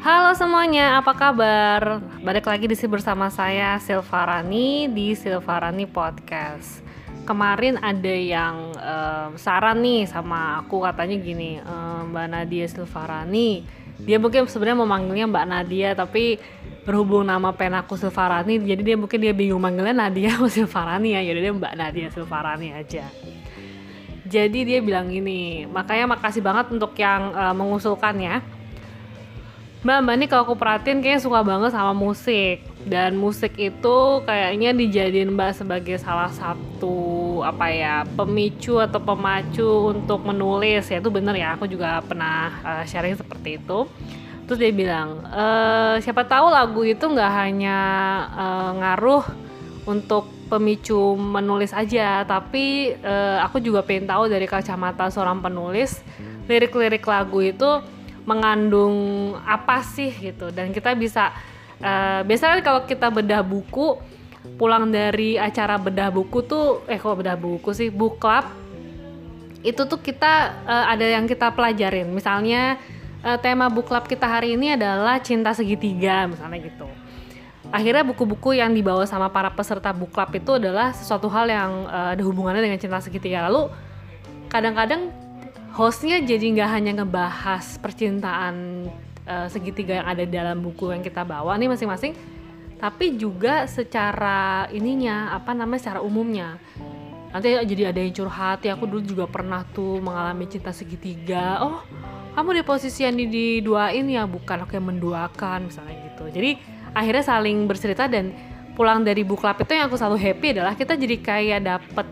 Halo semuanya, apa kabar? Balik lagi di sini bersama saya Silvarani di Silvarani Podcast. Kemarin ada yang um, saran nih sama aku katanya gini, um, Mbak Nadia Silvarani. Dia mungkin sebenarnya mau manggilnya Mbak Nadia, tapi berhubung nama pen aku Silvarani, jadi dia mungkin dia bingung manggilnya Nadia atau Silvarani ya. Jadi dia Mbak Nadia Silvarani aja. Jadi dia bilang gini, makanya makasih banget untuk yang uh, mengusulkannya Mbak, Mbak ini kalau aku perhatiin kayaknya suka banget sama musik. Dan musik itu kayaknya dijadiin Mbak sebagai salah satu apa ya pemicu atau pemacu untuk menulis. Ya itu bener ya aku juga pernah uh, sharing seperti itu. Terus dia bilang e, siapa tahu lagu itu nggak hanya uh, ngaruh untuk pemicu menulis aja tapi uh, aku juga pengen tahu dari kacamata seorang penulis lirik-lirik lagu itu mengandung apa sih gitu. Dan kita bisa uh, biasanya kalau kita bedah buku pulang dari acara bedah buku tuh eh kok bedah buku sih? Book club. Itu tuh kita uh, ada yang kita pelajarin. Misalnya uh, tema book club kita hari ini adalah cinta segitiga misalnya gitu. Akhirnya buku-buku yang dibawa sama para peserta book club itu adalah sesuatu hal yang uh, ada hubungannya dengan cinta segitiga. Lalu kadang-kadang hostnya jadi nggak hanya ngebahas percintaan uh, segitiga yang ada dalam buku yang kita bawa nih masing-masing tapi juga secara ininya apa namanya secara umumnya. Nanti jadi ada yang curhat ya aku dulu juga pernah tuh mengalami cinta segitiga. Oh kamu di posisi yang diduain ya bukan aku yang menduakan misalnya gitu. Jadi akhirnya saling bercerita dan pulang dari club itu yang aku selalu happy adalah kita jadi kayak dapet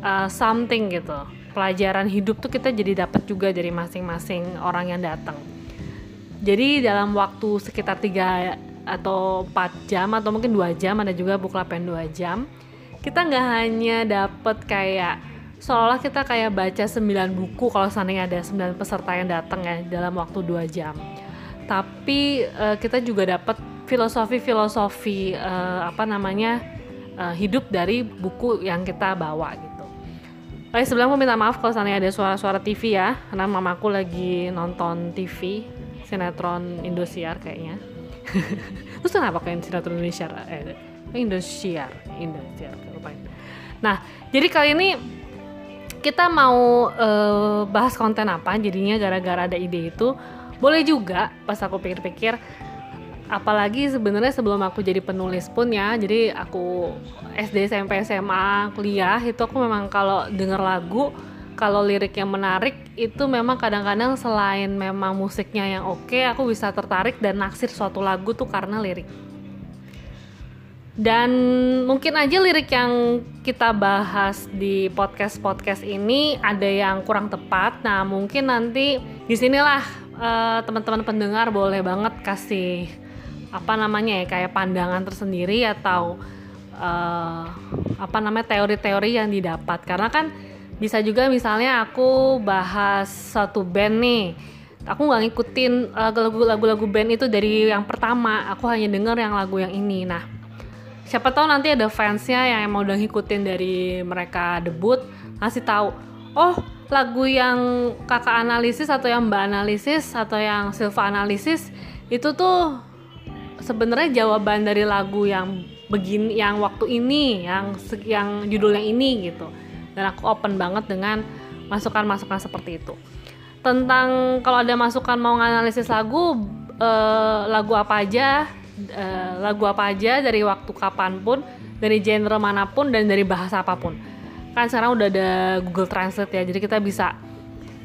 uh, something gitu pelajaran hidup tuh kita jadi dapat juga dari masing-masing orang yang datang. Jadi dalam waktu sekitar tiga atau 4 jam atau mungkin dua jam ada juga buklapen dua jam kita nggak hanya dapat kayak seolah kita kayak baca 9 buku kalau seandainya ada 9 peserta yang datang ya dalam waktu dua jam tapi uh, kita juga dapat filosofi-filosofi uh, apa namanya uh, hidup dari buku yang kita bawa gitu Oh, sebelum aku minta maaf kalau seandainya ada suara-suara TV ya, karena mamaku lagi nonton TV sinetron Indosiar kayaknya. Terus kenapa kayak sinetron Indosiar? Eh, Indosiar, Indosiar, lupain. Nah, jadi kali ini kita mau uh, bahas konten apa? Jadinya gara-gara ada ide itu, boleh juga pas aku pikir-pikir apalagi sebenarnya sebelum aku jadi penulis pun ya jadi aku SD SMP SMA kuliah itu aku memang kalau denger lagu kalau lirik yang menarik itu memang kadang-kadang selain memang musiknya yang oke okay, aku bisa tertarik dan naksir suatu lagu tuh karena lirik. Dan mungkin aja lirik yang kita bahas di podcast-podcast ini ada yang kurang tepat. Nah mungkin nanti di sinilah uh, teman-teman pendengar boleh banget kasih apa namanya ya kayak pandangan tersendiri atau uh, apa namanya teori-teori yang didapat. Karena kan bisa juga misalnya aku bahas satu band nih aku nggak ngikutin lagu-lagu band itu dari yang pertama aku hanya denger yang lagu yang ini. Nah siapa tahu nanti ada fansnya yang mau udah ngikutin dari mereka debut ngasih tahu oh lagu yang kakak analisis atau yang mbak analisis atau yang Silva analisis itu tuh sebenarnya jawaban dari lagu yang begini yang waktu ini yang yang judulnya ini gitu. Dan aku open banget dengan masukan-masukan seperti itu. Tentang kalau ada masukan mau nganalisis lagu eh, lagu apa aja eh, lagu apa aja dari waktu kapan pun dari genre mana pun dan dari bahasa apa pun. Kan sekarang udah ada Google Translate ya jadi kita bisa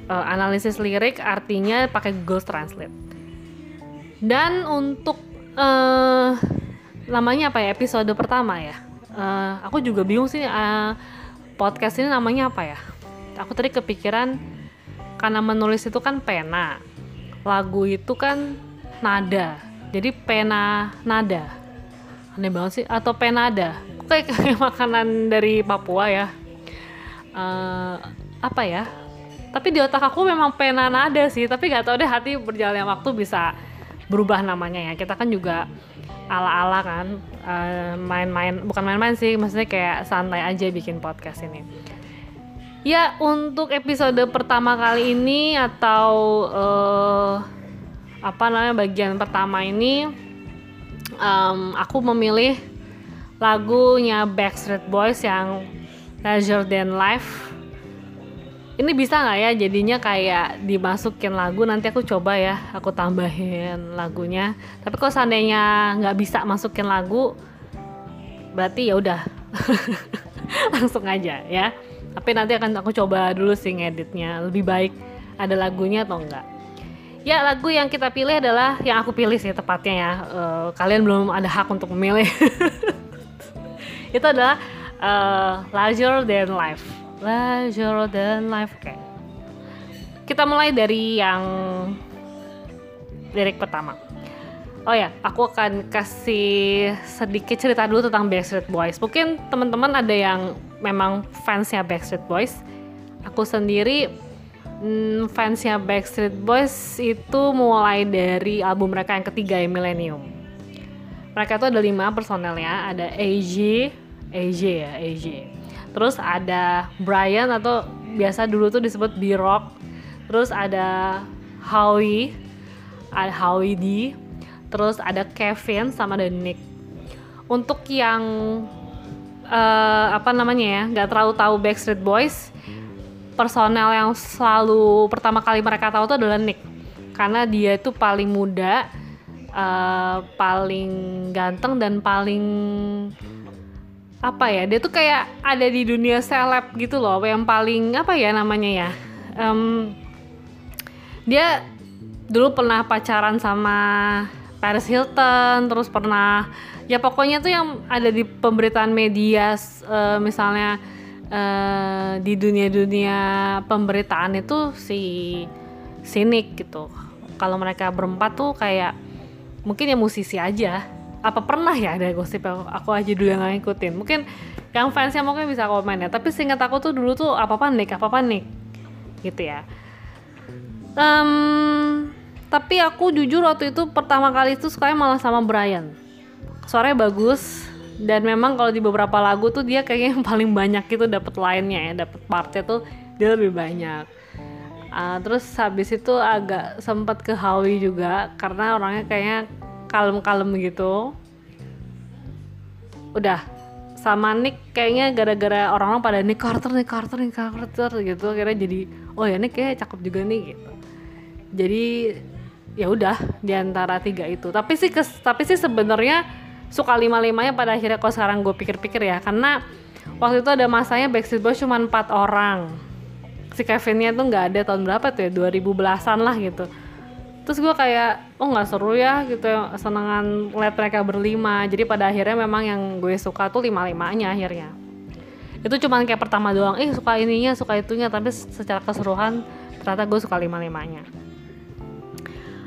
eh, analisis lirik artinya pakai Google Translate. Dan untuk uh, namanya apa ya? Episode pertama ya? Uh, aku juga bingung sih uh, podcast ini namanya apa ya? Aku tadi kepikiran karena menulis itu kan pena lagu itu kan nada. Jadi pena nada. Aneh banget sih. Atau penada kayak kayak makanan dari Papua ya? Uh, apa ya? Tapi di otak aku memang pena nada sih. Tapi gak tau deh hati berjalannya waktu bisa berubah namanya ya. Kita kan juga ala-ala kan eh, main-main uh, bukan main-main sih maksudnya kayak santai aja bikin podcast ini. Ya untuk episode pertama kali ini atau uh, apa namanya bagian pertama ini um, aku memilih lagunya Backstreet Boys yang Leisure Than Life ini bisa nggak ya jadinya kayak dimasukin lagu nanti aku coba ya aku tambahin lagunya. Tapi kalau seandainya nggak bisa masukin lagu berarti ya udah. Langsung aja ya. Tapi nanti akan aku coba dulu sih ngeditnya lebih baik ada lagunya atau enggak ya lagu yang kita pilih adalah yang aku pilih sih tepatnya ya. Uh, kalian belum ada hak untuk memilih. Itu adalah uh, Larger Than Life leisure dan life kayak kita mulai dari yang lirik pertama Oh ya, aku akan kasih sedikit cerita dulu tentang Backstreet Boys. Mungkin teman-teman ada yang memang fansnya Backstreet Boys. Aku sendiri hmm, fansnya Backstreet Boys itu mulai dari album mereka yang ketiga ya Millennium. Mereka itu ada lima personelnya, ada AJ, AJ ya, AJ terus ada Brian atau biasa dulu tuh disebut B-Rock. Terus ada Howie ada Howie D. Terus ada Kevin sama ada Nick. Untuk yang uh, apa namanya ya nggak terlalu tahu Backstreet Boys personel yang selalu pertama kali mereka tahu tuh adalah Nick. Karena dia itu paling muda uh, paling ganteng dan paling apa ya dia tuh kayak ada di dunia seleb gitu loh yang paling apa ya namanya ya um, dia dulu pernah pacaran sama Paris Hilton terus pernah ya pokoknya tuh yang ada di pemberitaan media uh, misalnya uh, di dunia-dunia pemberitaan itu si sinik gitu. Kalau mereka berempat tuh kayak mungkin ya musisi aja apa pernah ya ada gosip aku aja dulu yang ngikutin? Mungkin yang fansnya mungkin bisa komen ya tapi seingat aku tuh dulu tuh apa panik apa panik gitu ya. Um, tapi aku jujur waktu itu pertama kali itu sukanya malah sama Brian. Suaranya bagus dan memang kalau di beberapa lagu tuh dia kayaknya yang paling banyak itu dapat lainnya ya dapat partnya tuh dia lebih banyak. Uh, terus habis itu agak sempat ke Howie juga karena orangnya kayaknya kalem-kalem gitu. Udah sama Nick kayaknya gara-gara orang-orang pada Nick Carter Nick Carter Nick Carter gitu. Akhirnya jadi oh ya Nick kayak cakep juga nih gitu. Jadi ya udah di antara tiga itu. Tapi sih kes, tapi sih sebenarnya suka lima limanya pada akhirnya kalau sekarang gue pikir-pikir ya. Karena waktu itu ada masanya Backstreet Boys cuma empat orang. Si Kevinnya tuh nggak ada tahun berapa tuh ya? 2000 belasan lah gitu terus gue kayak oh nggak seru ya gitu senengan lihat mereka berlima. Jadi pada akhirnya memang yang gue suka tuh lima limanya akhirnya. Itu cuman kayak pertama doang eh suka ininya suka itunya tapi secara keseluruhan ternyata gue suka lima limanya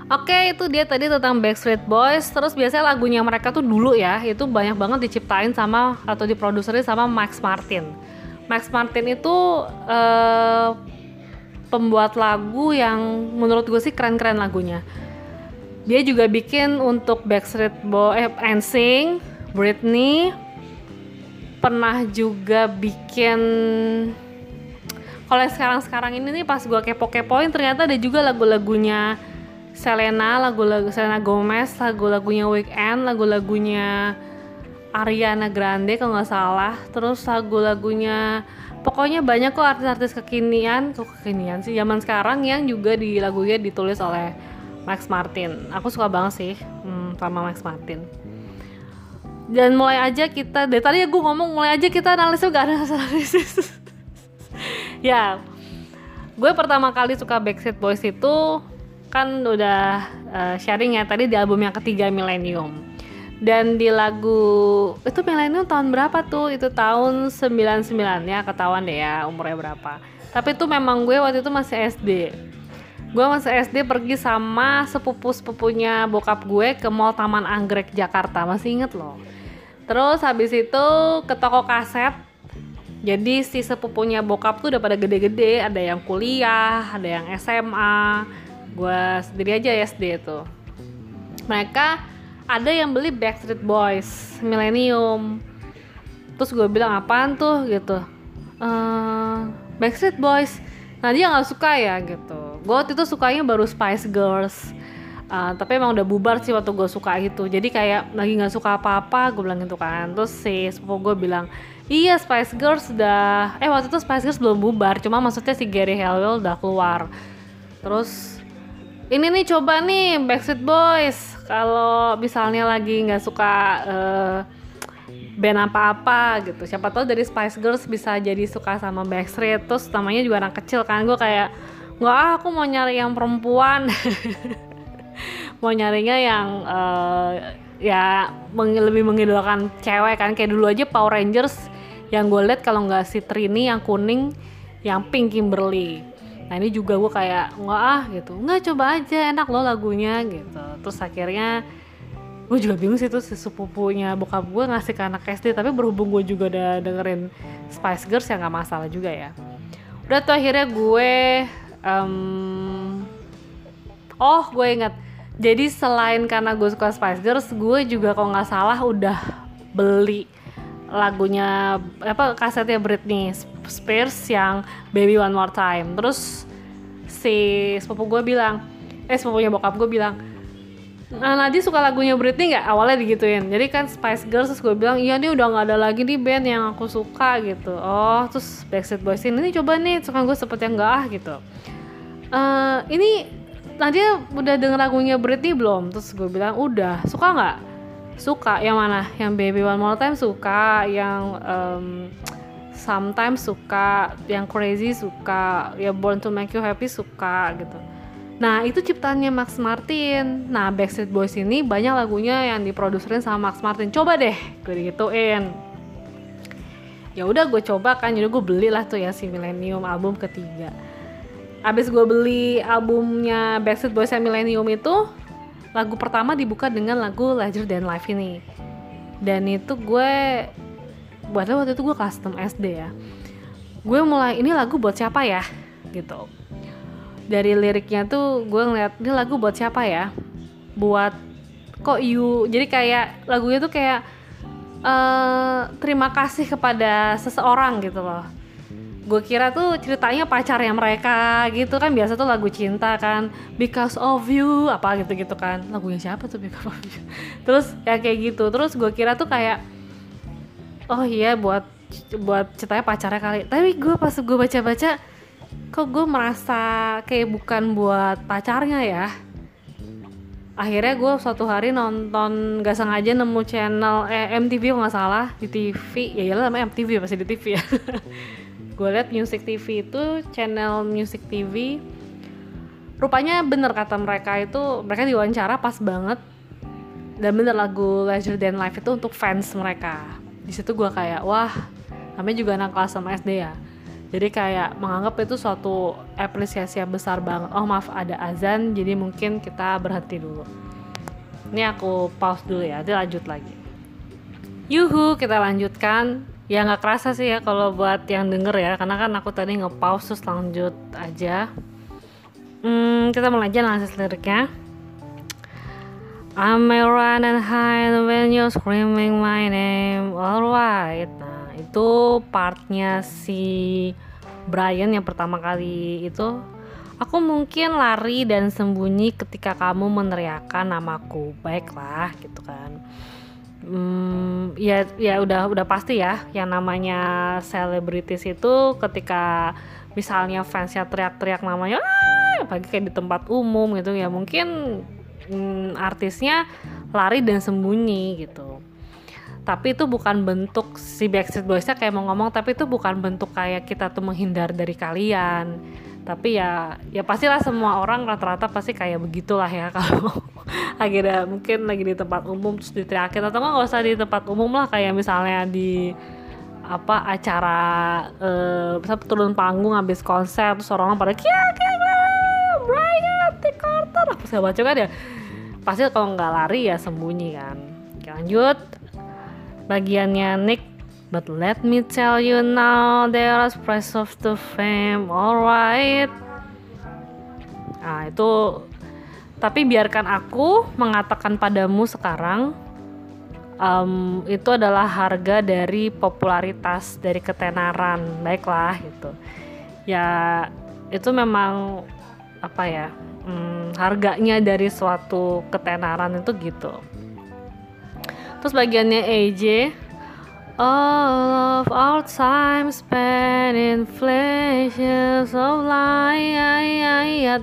Oke itu dia tadi tentang Backstreet Boys. Terus biasanya lagunya mereka tuh dulu ya Itu banyak banget diciptain sama Atau diproduserin sama Max Martin. Max Martin itu uh, pembuat lagu yang menurut gue sih keren-keren lagunya. Dia juga bikin untuk Backstreet Boys, eh, NSYNC, Britney, pernah juga bikin kalau sekarang-sekarang ini nih pas gue kepo-kepoin ternyata ada juga lagu-lagunya Selena, lagu-lagu Selena Gomez, lagu-lagunya Weekend, lagu-lagunya Ariana Grande kalau nggak salah, terus lagu-lagunya pokoknya banyak kok artis-artis kekinian kok kekinian sih? Zaman sekarang yang juga di lagunya ditulis oleh Max Martin. Aku suka banget sih hmm, sama Max Martin. Dan mulai aja kita dari tadi ya gue ngomong mulai aja kita analisis gak ada analisis ya gue pertama kali suka Backstreet Boys itu kan udah uh, sharing ya tadi di album yang ketiga Millennium dan di lagu itu milenium tahun berapa tuh? Itu tahun 99 ya ketahuan deh ya umurnya berapa. Tapi itu memang gue waktu itu masih SD gue masih SD pergi sama sepupu-sepupunya bokap gue ke mall Taman Anggrek Jakarta. Masih inget loh. Terus habis itu ke toko kaset. Jadi si sepupunya bokap tuh udah pada gede-gede. Ada yang kuliah ada yang SMA gue sendiri aja SD tuh. Mereka ada yang beli Backstreet Boys Millennium. Terus gue bilang apaan tuh? gitu. Uh, Backstreet Boys. Nah dia nggak suka ya gitu. Gue waktu itu sukanya baru Spice Girls. Uh, tapi emang udah bubar sih waktu gue suka gitu jadi kayak lagi nggak suka apa-apa gue bilang gitu kan. Terus si sepupu gue bilang iya Spice Girls udah. Eh waktu itu Spice Girls belum bubar cuma maksudnya si Gary Halliwell udah keluar. Terus ini nih coba nih Backstreet Boys. Kalau misalnya lagi nggak suka uh, band apa-apa gitu. Siapa tahu dari Spice Girls bisa jadi suka sama Backstreet. Terus namanya juga anak kecil kan. Gue kayak nggak ah aku mau nyari yang perempuan. Mau nyarinya yang uh, ya meng lebih mengidolakan cewek kan. Kayak dulu aja Power Rangers. Yang gue liat kalau nggak si Trini yang kuning yang pink Kimberly nah ini juga gue kayak nggak ah gitu. Nggak coba aja enak loh lagunya gitu. Terus akhirnya gue juga bingung sih tuh si sepupunya bokap gue ngasih ke anak SD tapi berhubung gue juga udah dengerin Spice Girls ya nggak masalah juga ya. Udah tuh akhirnya gue um, oh gue ingat. Jadi selain karena gue suka Spice Girls gue juga kalau nggak salah udah beli lagunya apa kasetnya Britney Spears yang Baby One More Time terus si sepupu gue bilang eh sepupunya bokap gue bilang Nah Nadi suka lagunya Britney nggak? Awalnya digituin. Jadi kan Spice Girls terus gue bilang iya nih udah nggak ada lagi nih band yang aku suka gitu. Oh terus Backstreet Boys ini coba nih, suka gue seperti yang enggak ah gitu. Uh, ini Nadia udah denger lagunya Britney belum? Terus gue bilang udah. Suka nggak? Suka. Yang mana? Yang Baby One More Time suka. Yang um, Sometimes suka. Yang Crazy suka. Ya Born to Make You Happy suka gitu Nah itu ciptaannya Max Martin. Nah Backstreet Boys ini banyak lagunya yang diproduserin sama Max Martin. Coba deh, gue gituin. Ya udah gue coba kan, jadi gue beli lah tuh ya si Millennium album ketiga. Abis gue beli albumnya Backstreet Boys yang Millennium itu, lagu pertama dibuka dengan lagu Larger Than Life ini. Dan itu gue, buat waktu itu gue custom SD ya. Gue mulai, ini lagu buat siapa ya? Gitu dari liriknya tuh gue ngeliat ini lagu buat siapa ya buat kok you jadi kayak lagunya tuh kayak uh, terima kasih kepada seseorang gitu loh gue kira tuh ceritanya pacarnya mereka gitu kan biasa tuh lagu cinta kan. Because of you apa gitu gitu kan. Lagunya siapa tuh because of you? Terus ya kayak gitu. Terus gue kira tuh kayak oh iya buat buat ceritanya pacarnya kali. Tapi gue pas gue baca baca kok gue merasa kayak bukan buat pacarnya ya? Akhirnya gue suatu hari nonton gak sengaja nemu channel eh, MTV kok nggak salah di TV ya iyalah namanya MTV pasti di TV ya gue liat Music TV itu channel Music TV rupanya bener kata mereka itu mereka diwawancara pas banget. Dan bener lagu Leisure Than Life itu untuk fans mereka. Di situ gue kayak wah namanya juga anak kelas sama SD ya. Jadi kayak menganggap itu suatu apresiasi yang besar banget. Oh maaf ada azan jadi mungkin kita berhenti dulu. Ini aku pause dulu ya nanti lanjut lagi. Yuhu kita lanjutkan ya nggak kerasa sih ya kalau buat yang denger ya karena kan aku tadi nge-pause terus lanjut aja. Hmm, kita mulai aja analisis liriknya. I may run and hide when you're screaming my name. Alright. Nah itu partnya si Brian yang pertama kali itu. Aku mungkin lari dan sembunyi ketika kamu meneriakkan namaku. Baiklah gitu kan hmm, ya ya udah udah pasti ya yang namanya selebritis itu ketika misalnya fansnya teriak-teriak namanya ah! apalagi kayak di tempat umum gitu ya mungkin hmm, artisnya lari dan sembunyi gitu. Tapi itu bukan bentuk si Backstreet Boysnya kayak mau ngomong tapi itu bukan bentuk kayak kita tuh menghindar dari kalian tapi ya ya pastilah semua orang rata-rata pasti kayak begitulah ya kalau akhirnya mungkin lagi di tempat umum terus diteriakin atau nggak usah di tempat umum lah kayak misalnya di apa acara eh uh, turun panggung habis konser terus orang, -orang pada kia kia Brian T. Carter. Apa segala macam kan ya. Pasti kalau nggak lari ya sembunyi kan. Lanjut. Bagiannya Nick But let me tell you now there's price of the fame alright? Nah itu. Tapi biarkan aku mengatakan padamu sekarang um, Itu adalah harga dari popularitas Dari ketenaran. Baiklah gitu. Ya itu memang Apa ya hmm, harganya dari suatu ketenaran itu gitu. Terus bagiannya AJ All of our time spent in flashes of light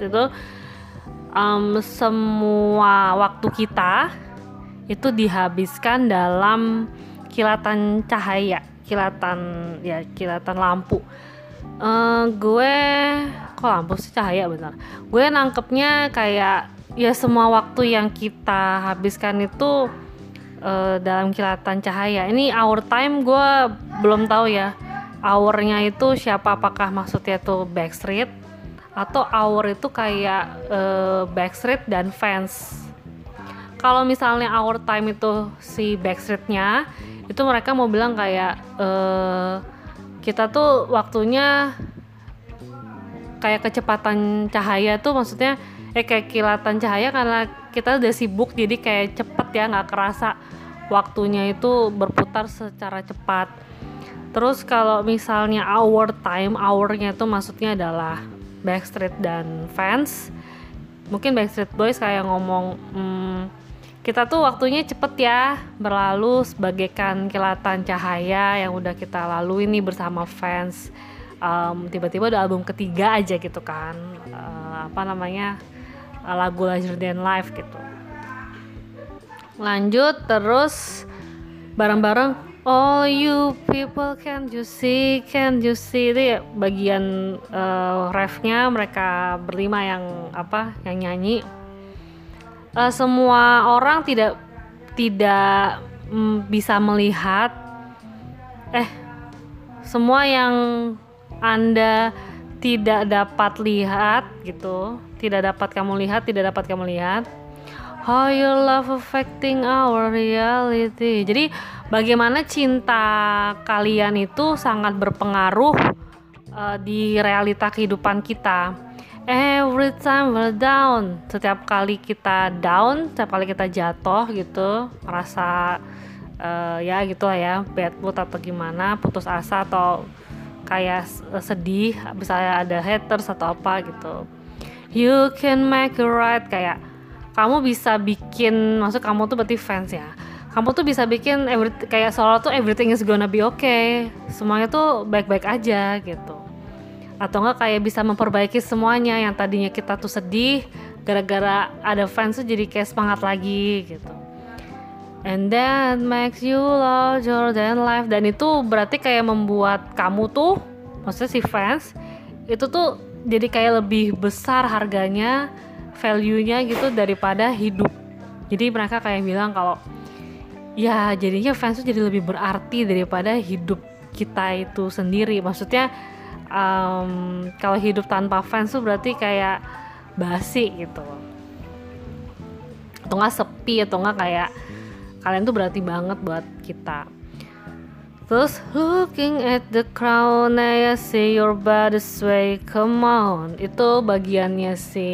itu um, semua waktu kita itu dihabiskan dalam kilatan cahaya, kilatan ya kilatan lampu. Uh, gue kok lampu sih cahaya benar. Gue nangkepnya kayak ya semua waktu yang kita habiskan itu uh, dalam kilatan cahaya. Ini our time gue belum tahu ya. Hournya itu siapa? Apakah maksudnya tuh Backstreet atau hour itu kayak uh, Backstreet dan fans? Kalau misalnya our time itu si Backstreetnya, itu mereka mau bilang kayak uh, kita tuh waktunya kayak kecepatan cahaya tuh maksudnya eh kayak kilatan cahaya karena kita udah sibuk jadi kayak cepet ya nggak kerasa waktunya itu berputar secara cepat. Terus kalau misalnya hour time, hournya itu maksudnya adalah Backstreet dan fans. Mungkin Backstreet Boys kayak ngomong, hmm, kita tuh waktunya cepet ya berlalu sebagaikan kilatan cahaya yang udah kita lalui nih bersama fans. Um, tiba-tiba ada album ketiga aja gitu kan, uh, apa namanya lagu Larger Than Life gitu lanjut terus bareng-bareng all you people can you see can you see? Itu bagian uh, refnya mereka berlima yang apa yang nyanyi. Uh, semua orang tidak tidak mm, bisa melihat. Eh semua yang anda tidak dapat lihat gitu tidak dapat kamu lihat tidak dapat kamu lihat How your love affecting our reality. Jadi bagaimana cinta kalian itu sangat berpengaruh uh, di realita kehidupan kita. Every time we're down, setiap kali kita down, setiap kali kita jatuh gitu, merasa uh, ya gitu lah ya, bad mood atau gimana, putus asa atau kayak sedih, misalnya ada haters atau apa gitu. You can make it right kayak kamu bisa bikin maksud kamu tuh berarti fans ya. Kamu tuh bisa bikin every, kayak soal tuh everything is gonna be okay. Semuanya tuh baik-baik aja gitu. Atau enggak kayak bisa memperbaiki semuanya yang tadinya kita tuh sedih gara-gara ada fans tuh jadi kayak semangat lagi gitu. And that makes you larger than life. Dan itu berarti kayak membuat kamu tuh maksudnya si fans itu tuh jadi kayak lebih besar harganya value-nya gitu daripada hidup. Jadi mereka kayak bilang kalau ya jadinya fans tuh jadi lebih berarti daripada hidup kita itu sendiri. Maksudnya um, kalau hidup tanpa fans tuh berarti kayak basi gitu. Atau nggak sepi atau nggak kayak kalian tuh berarti banget buat kita. Terus looking at the crown I see your body sway. Come on. Itu bagiannya si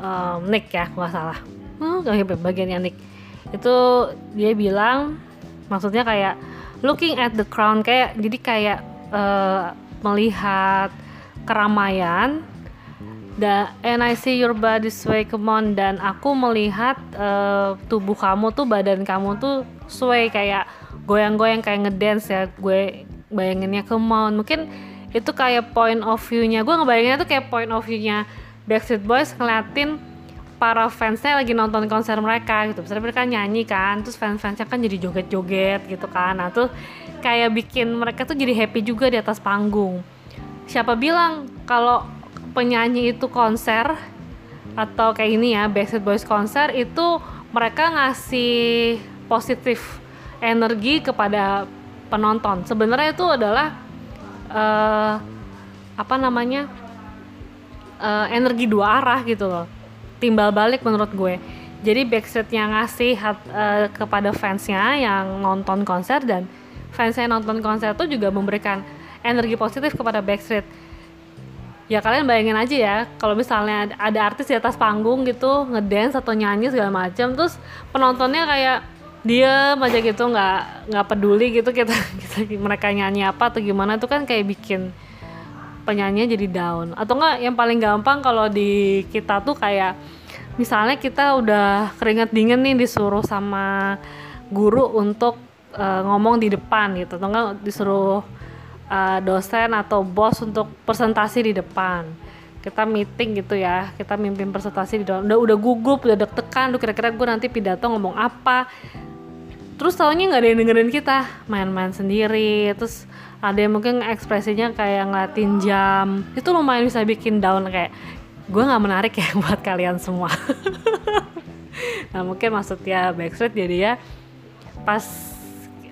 um, Nick ya nggak salah. Oh, bagiannya Nick. Itu dia bilang maksudnya kayak looking at the crown kayak jadi kayak uh, melihat keramaian dan and I see your body sway come on dan aku melihat uh, tubuh kamu tuh badan kamu tuh sway kayak goyang-goyang kayak ngedance ya gue bayanginnya come on. Mungkin itu kayak point of view-nya. Gue ngebayanginnya tuh kayak point of view-nya Backstreet Boys ngeliatin para fansnya lagi nonton konser mereka gitu. Misalnya mereka nyanyi kan terus fans-fansnya kan jadi joget-joget gitu kan. Nah tuh kayak bikin mereka tuh jadi happy juga di atas panggung. Siapa bilang kalau penyanyi itu konser atau kayak ini ya Backstreet Boys konser itu mereka ngasih positif energi kepada penonton. Sebenarnya itu adalah uh, apa namanya uh, energi dua arah gitu loh. Timbal balik menurut gue. Jadi Backstreet yang ngasih hat, uh, kepada fansnya yang nonton konser dan fansnya nonton konser itu juga memberikan energi positif kepada Backstreet. Ya kalian bayangin aja ya kalau misalnya ada artis di atas panggung gitu ngedance atau nyanyi segala macam terus penontonnya kayak dia aja gitu nggak nggak peduli gitu kita, kita mereka nyanyi apa atau gimana itu kan kayak bikin penyanyinya jadi down. Atau enggak yang paling gampang kalau di kita tuh kayak misalnya kita udah keringet dingin nih disuruh sama guru untuk uh, ngomong di depan gitu. Atau enggak disuruh uh, dosen atau bos untuk presentasi di depan. Kita meeting gitu ya kita mimpin presentasi di dalam. Udah udah gugup udah deg-degan lu kira-kira gue nanti pidato ngomong apa terus tahunya nggak ada yang dengerin kita main-main sendiri. Terus ada yang mungkin ekspresinya kayak ngeliatin jam. Itu lumayan bisa bikin down kayak gue nggak menarik ya buat kalian semua. Nah mungkin maksudnya backstreet jadi ya pas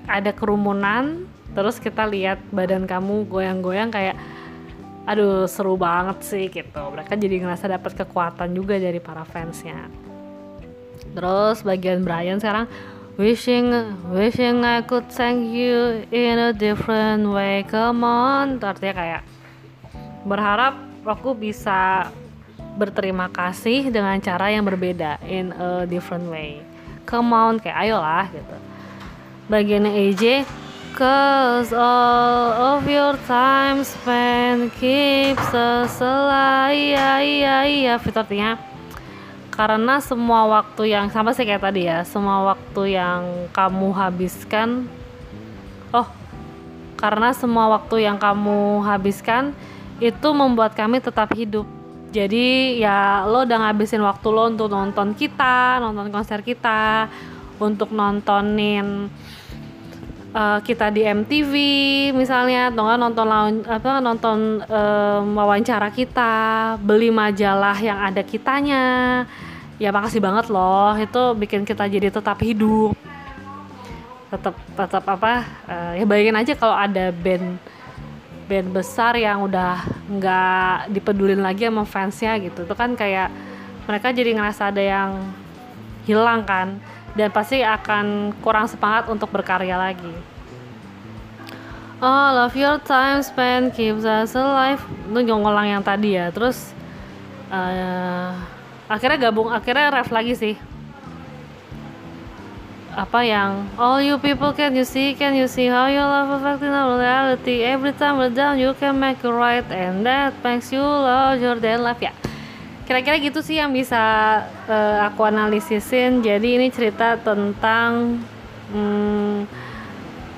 ada kerumunan terus kita lihat badan kamu goyang-goyang kayak aduh seru banget sih gitu. Mereka jadi ngerasa dapat kekuatan juga dari para fansnya. Terus bagian Brian sekarang wishing wishing I could thank you in a different way. Come on. Artinya kayak berharap aku bisa berterima kasih dengan cara yang berbeda in a different way. Come on kayak ayolah gitu. Bagiannya AJ Cause all of your time spent keeps us alive. Iya iya iya Fit artinya Karena semua waktu yang Sama sih kayak tadi ya Semua waktu yang kamu habiskan Oh Karena semua waktu yang kamu habiskan Itu membuat kami tetap hidup. Jadi ya lo udah ngabisin waktu lo untuk nonton kita Nonton konser kita Untuk nontonin uh, kita di MTV misalnya atau nggak nonton apa nonton um, wawancara kita beli majalah yang ada kitanya. Ya makasih banget loh itu bikin kita jadi tetap hidup. Tetap tetap apa uh, ya bayangin aja kalau ada band band besar yang udah nggak dipedulin lagi sama fansnya gitu. Itu kan kayak mereka jadi ngerasa ada yang hilang kan dan pasti akan kurang semangat untuk berkarya lagi. All of your time spent keeps us alive. Itu ngulang yang tadi ya. Terus uh, akhirnya gabung, akhirnya ref lagi sih. Apa yang All you people can you see, can you see how your love affecting our reality? Every time we're down, you can make it right, and that makes you larger than life. Ya, kira-kira gitu sih yang bisa uh, aku analisin jadi ini cerita tentang hmm,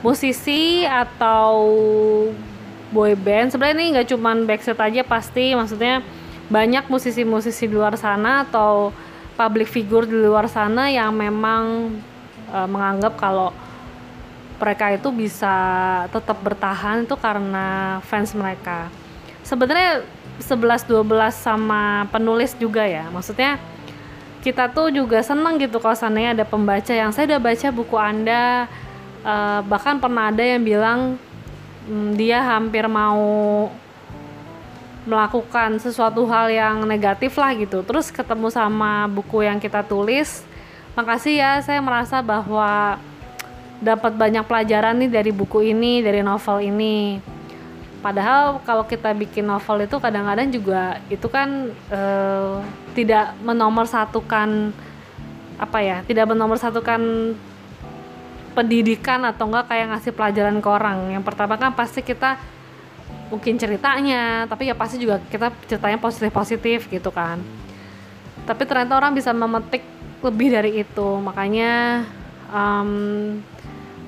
musisi atau boy band. Sebenarnya ini nggak cuman backstreet aja pasti. Maksudnya banyak musisi-musisi di luar sana atau public figure di luar sana yang memang uh, menganggap kalau mereka itu bisa tetap bertahan itu karena fans mereka. Sebenarnya 11 12 sama penulis juga ya. Maksudnya kita tuh juga seneng gitu kalau seandainya ada pembaca yang saya udah baca buku Anda uh, bahkan pernah ada yang bilang um, dia hampir mau melakukan sesuatu hal yang negatif lah gitu. Terus ketemu sama buku yang kita tulis. Makasih ya, saya merasa bahwa dapat banyak pelajaran nih dari buku ini, dari novel ini padahal kalau kita bikin novel itu kadang-kadang juga itu kan uh, tidak menomorsatukan apa ya tidak menomorsatukan pendidikan atau enggak kayak ngasih pelajaran ke orang. Yang pertama kan pasti kita mungkin ceritanya tapi ya pasti juga kita ceritanya positif positif gitu kan. Tapi ternyata orang bisa memetik lebih dari itu. Makanya um,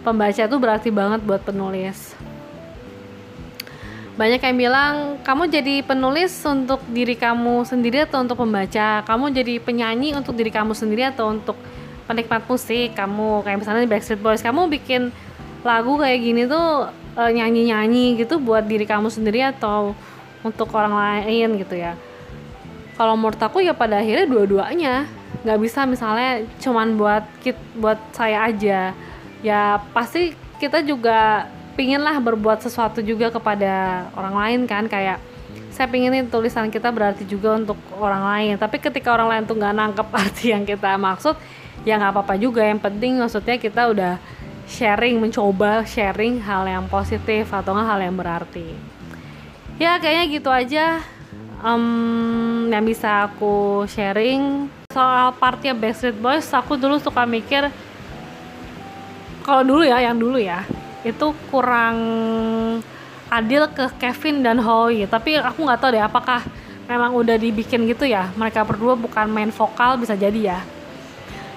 pembaca itu berarti banget buat penulis banyak yang bilang kamu jadi penulis untuk diri kamu sendiri atau untuk pembaca? Kamu jadi penyanyi untuk diri kamu sendiri atau untuk penikmat musik? Kamu kayak misalnya Backstreet Boys kamu bikin lagu kayak gini tuh e, nyanyi-nyanyi gitu buat diri kamu sendiri atau untuk orang lain gitu ya? Kalau menurut aku ya pada akhirnya dua-duanya. Nggak bisa misalnya cuman buat kit buat saya aja. Ya pasti kita juga pingin lah berbuat sesuatu juga kepada orang lain kan kayak saya pingin tulisan kita berarti juga untuk orang lain. Tapi ketika orang lain tuh nggak nangkep arti yang kita maksud ya nggak apa-apa juga. Yang penting maksudnya kita udah sharing mencoba sharing hal yang positif atau nggak hal yang berarti. Ya kayaknya gitu aja um, yang bisa aku sharing. Soal partnya Backstreet Boys aku dulu suka mikir kalau dulu ya yang dulu ya itu kurang adil ke Kevin dan Howie. Tapi aku nggak tahu deh apakah memang udah dibikin gitu ya? Mereka berdua bukan main vokal bisa jadi ya.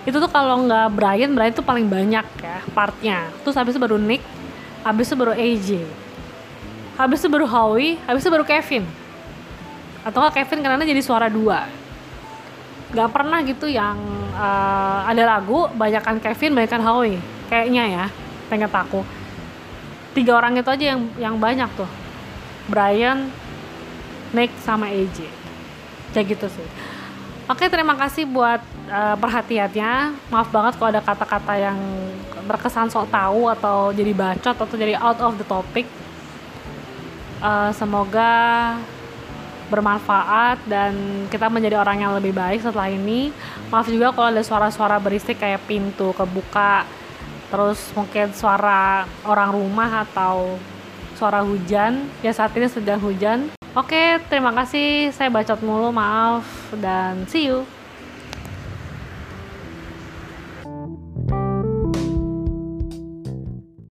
Itu tuh kalau nggak Brian Brian tuh paling banyak ya partnya. Terus habis itu baru Nick habis itu baru AJ habis itu baru Howie habis itu baru Kevin. Atau nggak Kevin karena jadi suara dua. Nggak pernah gitu yang uh, ada lagu banyakkan Kevin banyakkan Howie. Kayaknya ya pengen aku tiga orang itu aja yang yang banyak tuh. Brian Nick sama AJ kayak gitu sih. Oke terima kasih buat uh, perhatiannya. Maaf banget kalau ada kata-kata yang berkesan sok tahu atau jadi bacot atau jadi out of the topic. Uh, semoga bermanfaat dan kita menjadi orang yang lebih baik setelah ini. Maaf juga kalau ada suara-suara berisik kayak pintu kebuka terus mungkin suara orang rumah atau suara hujan. Ya saat ini sedang hujan. Oke terima kasih. Saya bacot mulu maaf. Dan see you